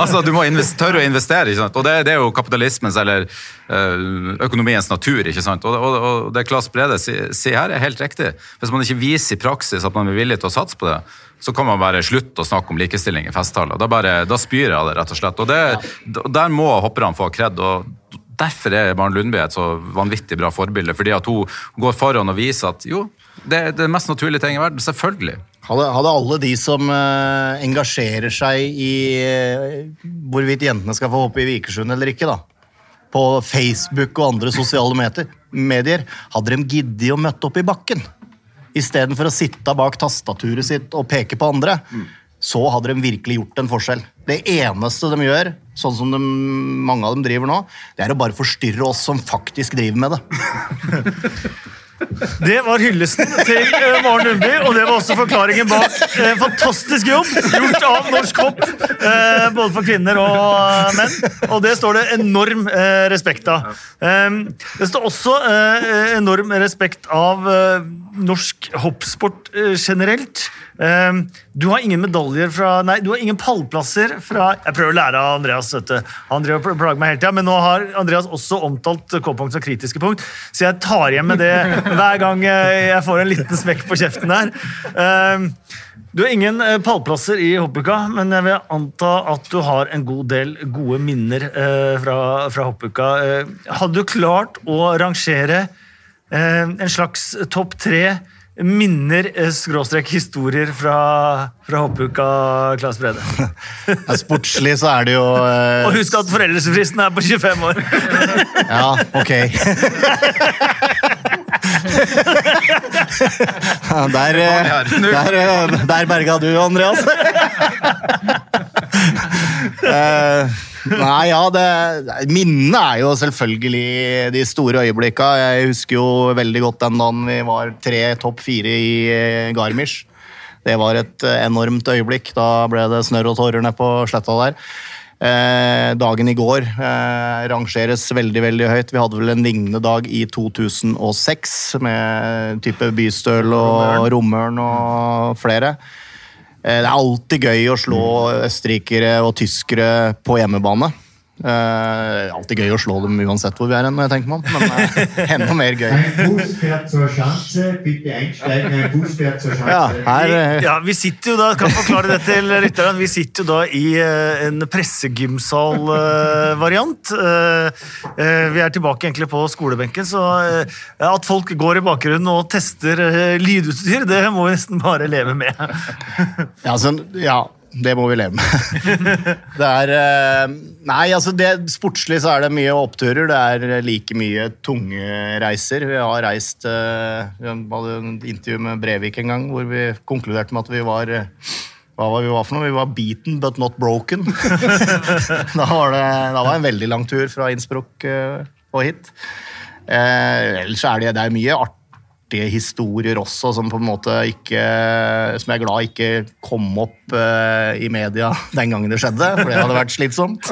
altså, Du må tørre å investere. ikke sant? Og det, det, er jo kapitalismens eller økonomiens natur. ikke sant? Og, og, og det Claes Brede sier her, er helt riktig. Hvis man ikke viser i praksis at man er villig til å satse på det, så kan man bare slutte å snakke om likestilling i festtaler. Da, bare, da spyr jeg av det, rett og slett. Og det, ja. Der må hopperne få kred. og Derfor er Maren Lundby et så vanvittig bra forbilde. Fordi at hun går foran og viser at jo, det er det mest naturlige ting i verden. Selvfølgelig. Hadde, hadde alle de som uh, engasjerer seg i uh, hvorvidt jentene skal få hoppe i Vikersund eller ikke, da, på Facebook og andre sosiale medier, medier hadde de giddet å møtte opp i bakken istedenfor å sitte bak tastaturet sitt og peke på andre. Mm så hadde de virkelig gjort en forskjell. Det eneste de gjør, sånn som de, mange av dem driver nå, det er å bare forstyrre oss som faktisk driver med det. Det var hyllesten til uh, Maren Lundby, og det var også forklaringen bak uh, fantastisk jobb gjort av Norsk Hopp, uh, både for kvinner og menn. Og det står det enorm respekt av. Det står også enorm respekt av norsk hoppsport generelt. Um, du har ingen medaljer fra Nei, du har ingen pallplasser fra Jeg prøver å lære av Andreas. dette. Han driver og plager meg hele tida, Men nå har Andreas også omtalt K-punkt som kritiske punkt, så jeg tar igjen med det hver gang jeg får en liten smekk på kjeften der. Um, du har ingen eh, pallplasser i hoppuka, men jeg vil anta at du har en god del gode minner uh, fra, fra hoppuka. Hadde du klart å rangere en slags topp tre minner eh, skråstrek historier fra, fra hoppuka, Claes Brede? Ja, sportslig så er det jo eh... Og husk at foreldelsesfristen er på 25 år! ja, ok. der, eh, der, eh, der berga du, Andreas. Eh, Nei, ja, det, Minnene er jo selvfølgelig de store øyeblikka. Jeg husker jo veldig godt den dagen vi var tre topp fire i eh, Garmisch. Det var et eh, enormt øyeblikk. Da ble det snørr og tårer nede på sletta der. Eh, dagen i går eh, rangeres veldig veldig høyt. Vi hadde vel en lignende dag i 2006 med type Bystøl og Romørn og flere. Eh, det er alltid gøy å slå østerrikere og tyskere på hjemmebane. Uh, alltid gøy å slå dem uansett hvor vi er hen, tenker man. Men uh, enda mer gøy. Ja, her, uh... ja, vi sitter jo da, kan forklare det til lytterne, vi sitter jo da i uh, en pressegymsal-variant. vi er tilbake egentlig på skolebenken, så at folk går i bakgrunnen og tester lydutstyr, det må vi nesten bare leve med. ja, så, ja, det må vi leve med. det er eh, Nei, altså det, sportslig så er det mye oppturer. Det er like mye tunge reiser. Vi har reist eh, Vi hadde en intervju med Brevik en gang hvor vi konkluderte med at vi var hva var vi var for noe? Vi var beaten, but not broken. da, var det, da var det en veldig lang tur fra Innsbruck og hit. Eh, ellers er det, det er mye art, artige historier også, som på en måte ikke Som jeg er glad ikke kom opp uh, i media den gangen det skjedde, for det hadde vært slitsomt.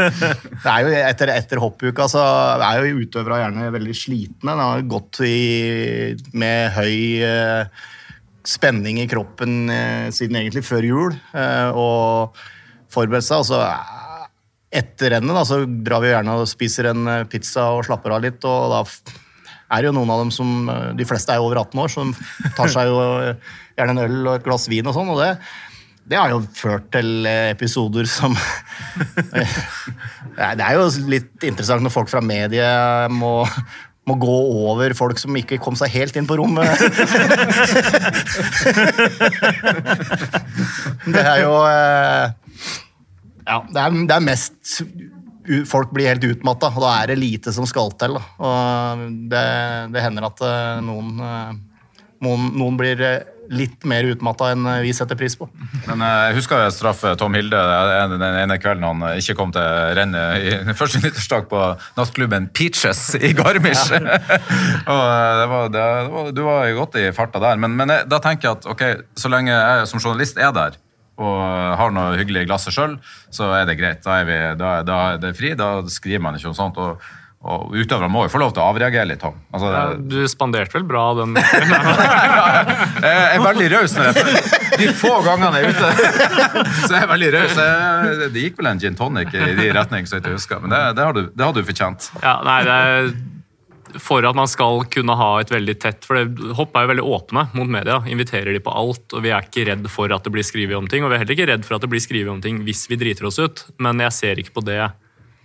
det er jo Etter, etter hoppuka så er jo utøvere gjerne veldig slitne. Det har gått i, med høy uh, spenning i kroppen uh, siden egentlig før jul. og forberedt seg. og så etter rennet da, så drar vi gjerne og spiser en pizza og slapper av litt. og da er det jo noen av dem som eh, De fleste er jo over 18 år, som tar seg jo eh, gjerne en øl og et glass vin og sånn. og det det har jo ført til eh, episoder som Det er jo litt interessant når folk fra mediet må, må gå over folk som ikke kom seg helt inn på rommet. Det er jo Ja, det er, det er mest Folk blir helt utmatta, og da er det lite som skal til. Det, det hender at eh, noen, eh, noen, noen blir eh, litt mer utmatta enn vi setter pris på. Men jeg husker jeg straffe Tom Hilde den ene kvelden han ikke kom til rennet i første nyttårsdag på nattklubben Peaches i Garmisch. eh, det var, det, det var, du var godt i farta der, men, men jeg, da tenker jeg at ok, så lenge jeg som journalist er der og har noe hyggelig i glasset sjøl, så er det greit. Da er, vi, da, da er det fri, da skriver man ikke noe sånt. og og Utøverne må jo få lov til å avreagere litt. Tom. Altså, Ja, du spanderte vel bra den Jeg er veldig raus når jeg De få gangene jeg er ute, så jeg er veldig raus. Det gikk vel en gin tonic i de retning, så jeg ikke husker. Men det, det, har du, det har du fortjent. Ja, nei, det er for at man skal kunne ha et veldig tett For det, Hopp er jo veldig åpne mot media. Inviterer de på alt. og Vi er ikke redd for at det blir skrevet om ting. Og vi er heller ikke redd for at det blir skrevet om ting hvis vi driter oss ut. Men jeg ser ikke på det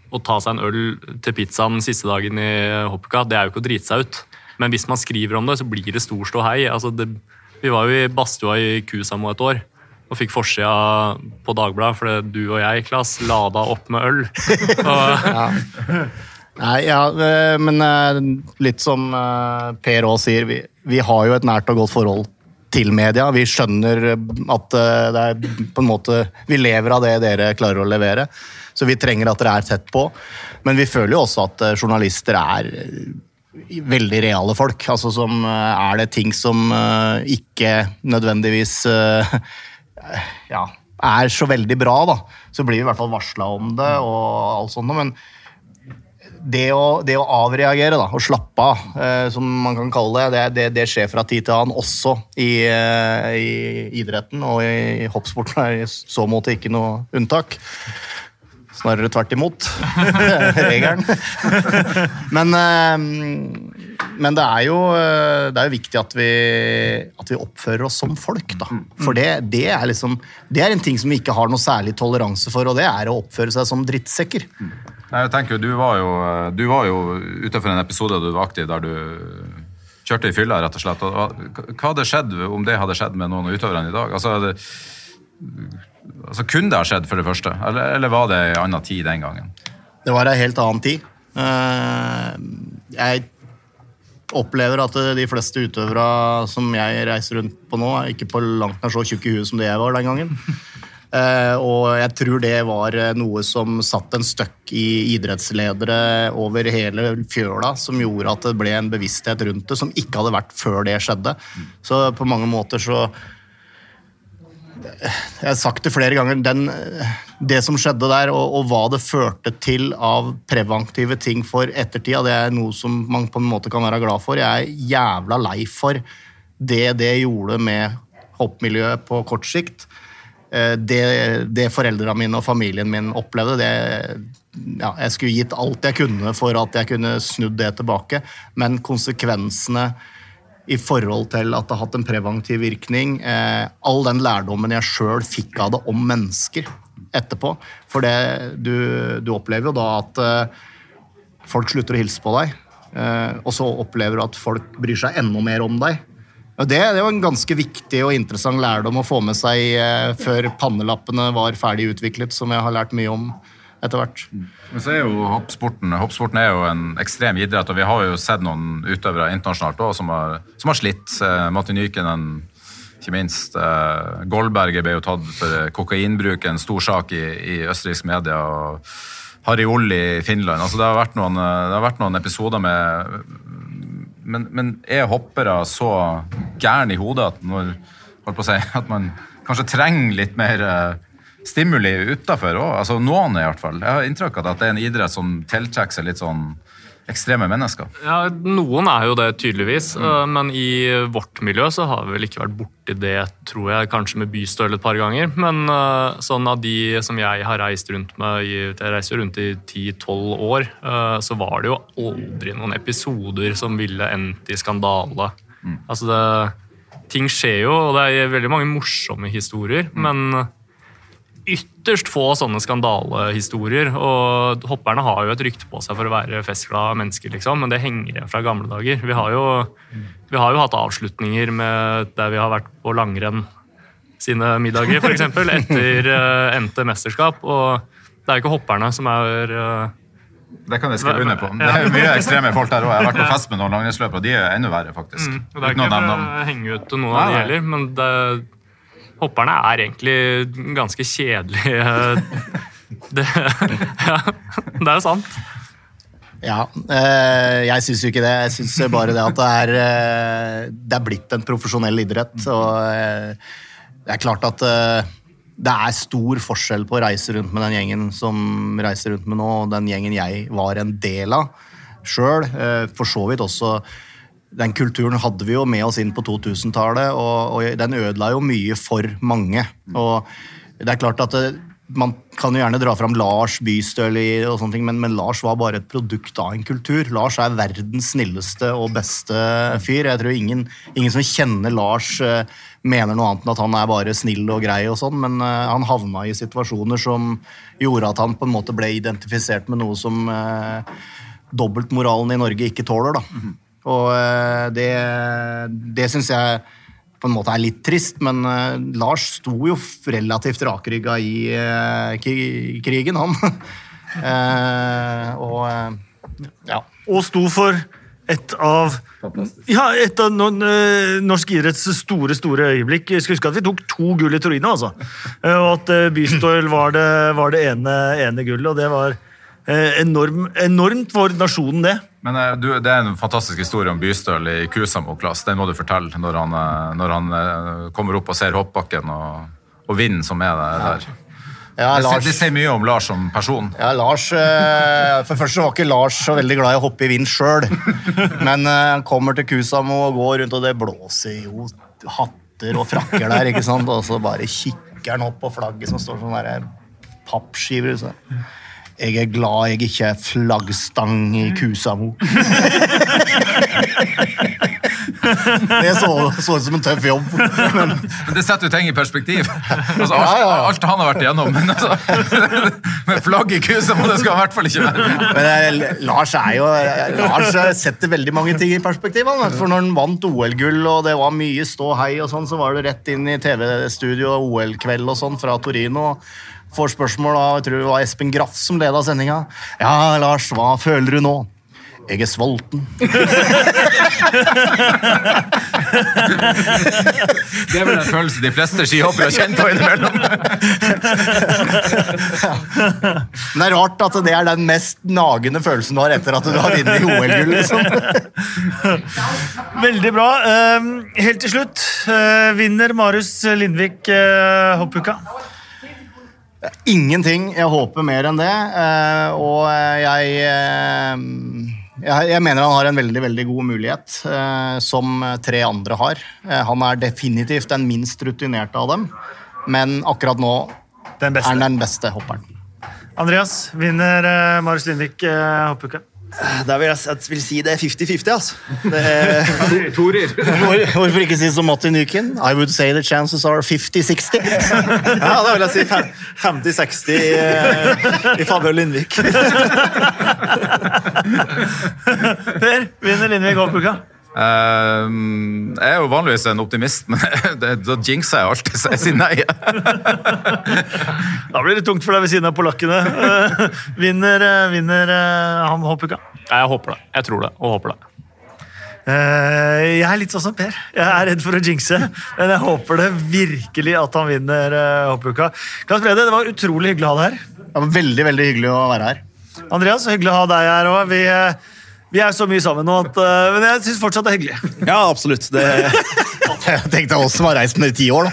å ta seg en øl til pizzaen siste dagen i hoppuka. Det er jo ikke å drite seg ut. Men hvis man skriver om det, så blir det stor ståhei. Altså det, vi var jo i badstua i Kusamo et år. Og fikk forsida på Dagbladet fordi du og jeg, Klas, lada opp med øl. Og, Nei, ja, eh, men eh, litt som eh, Per Aas sier, vi, vi har jo et nært og godt forhold til media. Vi skjønner at det er på en måte Vi lever av det dere klarer å levere, så vi trenger at dere er tett på. Men vi føler jo også at journalister er veldig reale folk. Altså som Er det ting som ikke nødvendigvis ja, er så veldig bra, da, så blir vi i hvert fall varsla om det og alt sånt. Men det å, det å avreagere da, og slappe av, eh, som man kan kalle det, det, det, det skjer fra tid til annen også i, eh, i idretten. Og i, i hoppsporten er i så måte ikke noe unntak. Snarere tvert imot. Regelen. men, eh, men det er jo eh, det er viktig at vi, at vi oppfører oss som folk, da. For det, det, er liksom, det er en ting som vi ikke har noe særlig toleranse for, og det er å oppføre seg som drittsekker. Nei, Jeg tenker, Du var jo, du var jo utenfor en episode du var aktiv, der du kjørte i fylla, rett og slett. Hva hadde skjedd om det hadde skjedd med noen av utøverne i dag? Altså, altså Kunne det ha skjedd, for det første? Eller, eller var det en annen tid den gangen? Det var ei helt annen tid. Eh, Jeg opplever at de fleste utøvere som jeg reiser rundt på nå, er ikke på langt nær så tjukke i huet som det jeg var den gangen. Eh, og jeg tror det var eh, noe som satt en støkk i idrettsledere over hele fjøla, som gjorde at det ble en bevissthet rundt det som ikke hadde vært før det skjedde. Så på mange måter så jeg har sagt det flere ganger, den, det som skjedde der, og, og hva det førte til av preventive ting for ettertida, det er noe som man på en måte kan være glad for. Jeg er jævla lei for det det gjorde med hoppmiljøet på kort sikt. Eh, Det, det foreldrene mine og familien min opplevde, det ja, Jeg skulle gitt alt jeg kunne for at jeg kunne snudd det tilbake, men konsekvensene i forhold til at det har hatt en preventiv virkning. Eh, all den lærdommen jeg sjøl fikk av det om mennesker etterpå. For det, du, du opplever jo da at eh, folk slutter å hilse på deg, eh, og så opplever du at folk bryr seg enda mer om deg. Det, det var en ganske viktig og interessant lærdom å få med seg eh, før pannelappene var ferdig utviklet, som jeg har lært mye om etter hvert. Men så er jo hoppsporten, hoppsporten er jo en ekstrem idrett, og vi har jo sett noen utøvere internasjonalt også, som, har, som har slitt. Eh, Martin Nykenen, ikke minst. Eh, Goldberger ble jo tatt for kokainbruk, en stor sak i, i østerriksk media. og Harry Olli i Finland. altså Det har vært noen, eh, har vært noen episoder med men, men er hoppere så gærne i hodet at, når, si, at man kanskje trenger litt mer eh, stimuli utafor òg? Altså, noen i hvert fall. Jeg har inntrykk av at det er en idrett som tiltrekker seg litt sånn ekstreme mennesker. Ja, Noen er jo det, tydeligvis. Mm. Men i vårt miljø så har vi vel ikke vært borti det, tror jeg, kanskje med bystøl et par ganger. Men eh, sånn av de som jeg har reist rundt med Jeg reiser jo rundt i 10-12 år, eh, så var det jo aldri noen episoder som ville endt i skandale. Altså det Ting skjer jo, og det er veldig mange morsomme historier, men ytterst få sånne skandalehistorier. Og hopperne har jo et rykte på seg for å være festglade mennesker, liksom, men det henger igjen fra gamle dager. Vi har jo, vi har jo hatt avslutninger med der vi har vært på langrenn sine middager, f.eks. etter uh, endte mesterskap. Og det er jo ikke hopperne som er uh, Det kan jeg skrive under på. Det er jo mye ekstreme folk der òg. Jeg har vært på fest med noen langrennsløpere, og de er enda verre, faktisk. Mm, og Det er ikke for å henge ut noen av de heller, men det, hopperne er egentlig ganske kjedelige. Det, ja, det er jo sant. Ja, eh, jeg syns jo ikke det. Jeg syns bare det at det er, eh, det er blitt en profesjonell idrett. Og eh, det er klart at det er stor forskjell på å reise rundt med den gjengen som reiser rundt med nå, og den gjengen jeg var en del av sjøl. For så vidt også den kulturen hadde vi jo med oss inn på 2000-tallet, og, og den ødela jo mye for mange. Og det er klart at det, man kan jo gjerne dra fram Lars Bystøl, og sånne ting, men, men Lars var bare et produkt av en kultur. Lars er verdens snilleste og beste fyr. Jeg tror ingen, ingen som kjenner Lars, eh, mener noe annet enn at han er bare snill og grei, og sånn, men eh, han havna i situasjoner som gjorde at han på en måte ble identifisert med noe som uh, dobbeltmoralen i Norge ikke tåler. da. Og eh, det, det syns jeg på en måte er litt trist, men eh, Lars sto jo relativt rakrygga i eh, krigen, han. Eh, og ja. Og sto for et av ja, et av no- eh, norsk idretts store store øyeblikk. Jeg skal huske at vi tok to gull i Torino. altså. Og at eh, Bystøl var det, var det ene, ene gullet. og Det var enorm, enormt for nasjonen, det. Men eh, du, Det er en fantastisk historie om Bystøl i Kusamo-klass. Den må du fortelle når han, eh, når han eh, kommer opp og ser hoppbakken og, og vinden som er der. Ja, Lars, det sier mye om Lars som person. ja, Lars eh, For først så var ikke Lars så veldig glad i å hoppe i vind sjøl. Men eh, han kommer til Kusamo og går rundt, og det blåser jo hatter og frakker der. ikke sant? Og så bare kikker han opp på flagget som står sånn pappskiver. Så. Jeg er glad jeg ikke er flaggstang i Kusamo. Det så, så ut som en tøff jobb. Men Men det setter jo ting i perspektiv. Altså, alt, Ja, ja, alt han har vært igjennom. Men altså, med flagg i Kusamo, det skal han i hvert fall ikke være. Men eh, Lars er jo Lars eh, setter veldig mange ting i perspektiv. Han, for når han vant OL-gull og det var mye ståhei, og sånn, så var det rett inn i TV-studio og OL-kveld og sånn fra Torino. Får spørsmål av jeg tror det var Espen Graff som leda sendinga. Ja, Lars, hva føler du nå? Jeg er sulten. Det er vel en følelse de fleste skihoppere har kjent på innimellom. Men det er rart at det er den mest nagende følelsen du har etter at du har vunnet OL-gull. Liksom. Veldig bra. Eh, Helt til slutt, eh, vinner Marius Lindvik eh? Ingenting. Jeg håper mer enn det. eh, Og jeg, eh, jeg Jeg mener han har en veldig veldig god mulighet, eh, som tre andre har. Eh, Han er definitivt den minst rutinerte av dem, men akkurat nå Den er han den beste hopperen. Andreas, vinner eh, Marius Lindvik eh, hoppuka? Der vil jeg, jeg vil si det er 50-50, altså. Det er, Hvor, hvorfor ikke si som Martin Nykin? I would say the chances are 50-60. ja, da vil jeg si 50-60 i, i favør Lindvik. Per, vinner Lindvik hoppuka? Eh, jeg er jo vanligvis en optimist, men det, da jinxer jeg alltid, så jeg sier nei. Da blir det tungt for deg ved siden av polakkene. Uh, Vinner, eh, vinner uh, han hoppuka? Jeg håper det. Jeg tror det, og håper det. Uh, Jeg er litt sånn som Per. Jeg er redd for å jinxe, men jeg håper det virkelig at han vinner hoppuka. Klaus Brede, det var utrolig hyggelig å ha deg her. Det var veldig veldig hyggelig å være her. Andreas, hyggelig å ha deg her òg. Vi, er så mye sammen nå at uh, Men jeg syns fortsatt det er hyggelig. Ja, absolutt. Det tenkte Tenk deg oss som har reist med i ti år, da.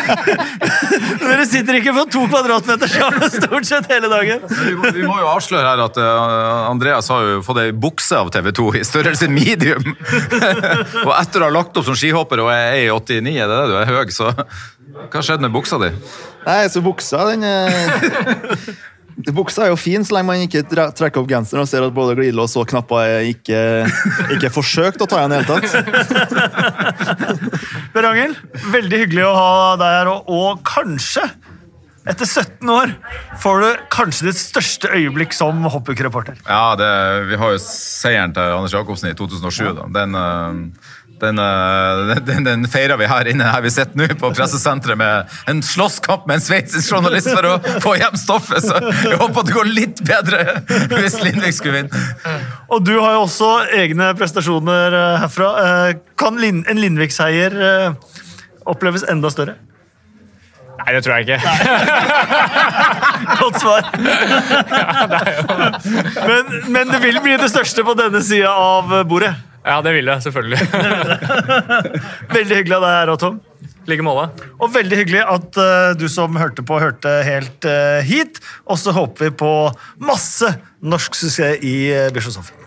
Dere sitter ikke på to kvadratmeter sammen stort sett hele dagen. Vi må, vi må jo avsløre her at uh, Andreas har jo fått ei bukse av TV 2 i størrelse medium. og etter å ha lagt opp som skihopper og er 1,89, er det det du er høy, så hva skjedde med buksa di? Nei, så buksa, den eh, Buksa er jo fin så lenge man ikke trekker opp genseren og ser at både glidelås og knapper er ikke, ikke forsøkt å ta igjen i det hele tatt. Per Angel, veldig hyggelig å ha deg her, og, og kanskje etter 17 år får du kanskje ditt største øyeblikk som hoppukreporter. Ja, det, vi har jo seieren til Anders Jacobsen i 2007. Da. Den, eh, den, eh, den, den feira vi her inne her vi sitter nå på pressesenteret med en slåsskamp med en sveitsisk journalist for å få hjem stoffet. Så jeg håper det går litt bedre hvis Lindvik skulle vinne. Og du har jo også egne prestasjoner eh, herfra. Eh, Kan en Lindvik-seier oppleves enda større? Nei, det tror jeg ikke. Godt svar. Men, men det vil bli det største på denne sida av bordet. Ja, det vil jeg, selvfølgelig. Veldig hyggelig av deg her, Tom. I like måte. Og veldig hyggelig at uh, du som hørte på, hørte helt uh, hit. Og så håper vi på masse norsk suksess i uh, Bischofshofen.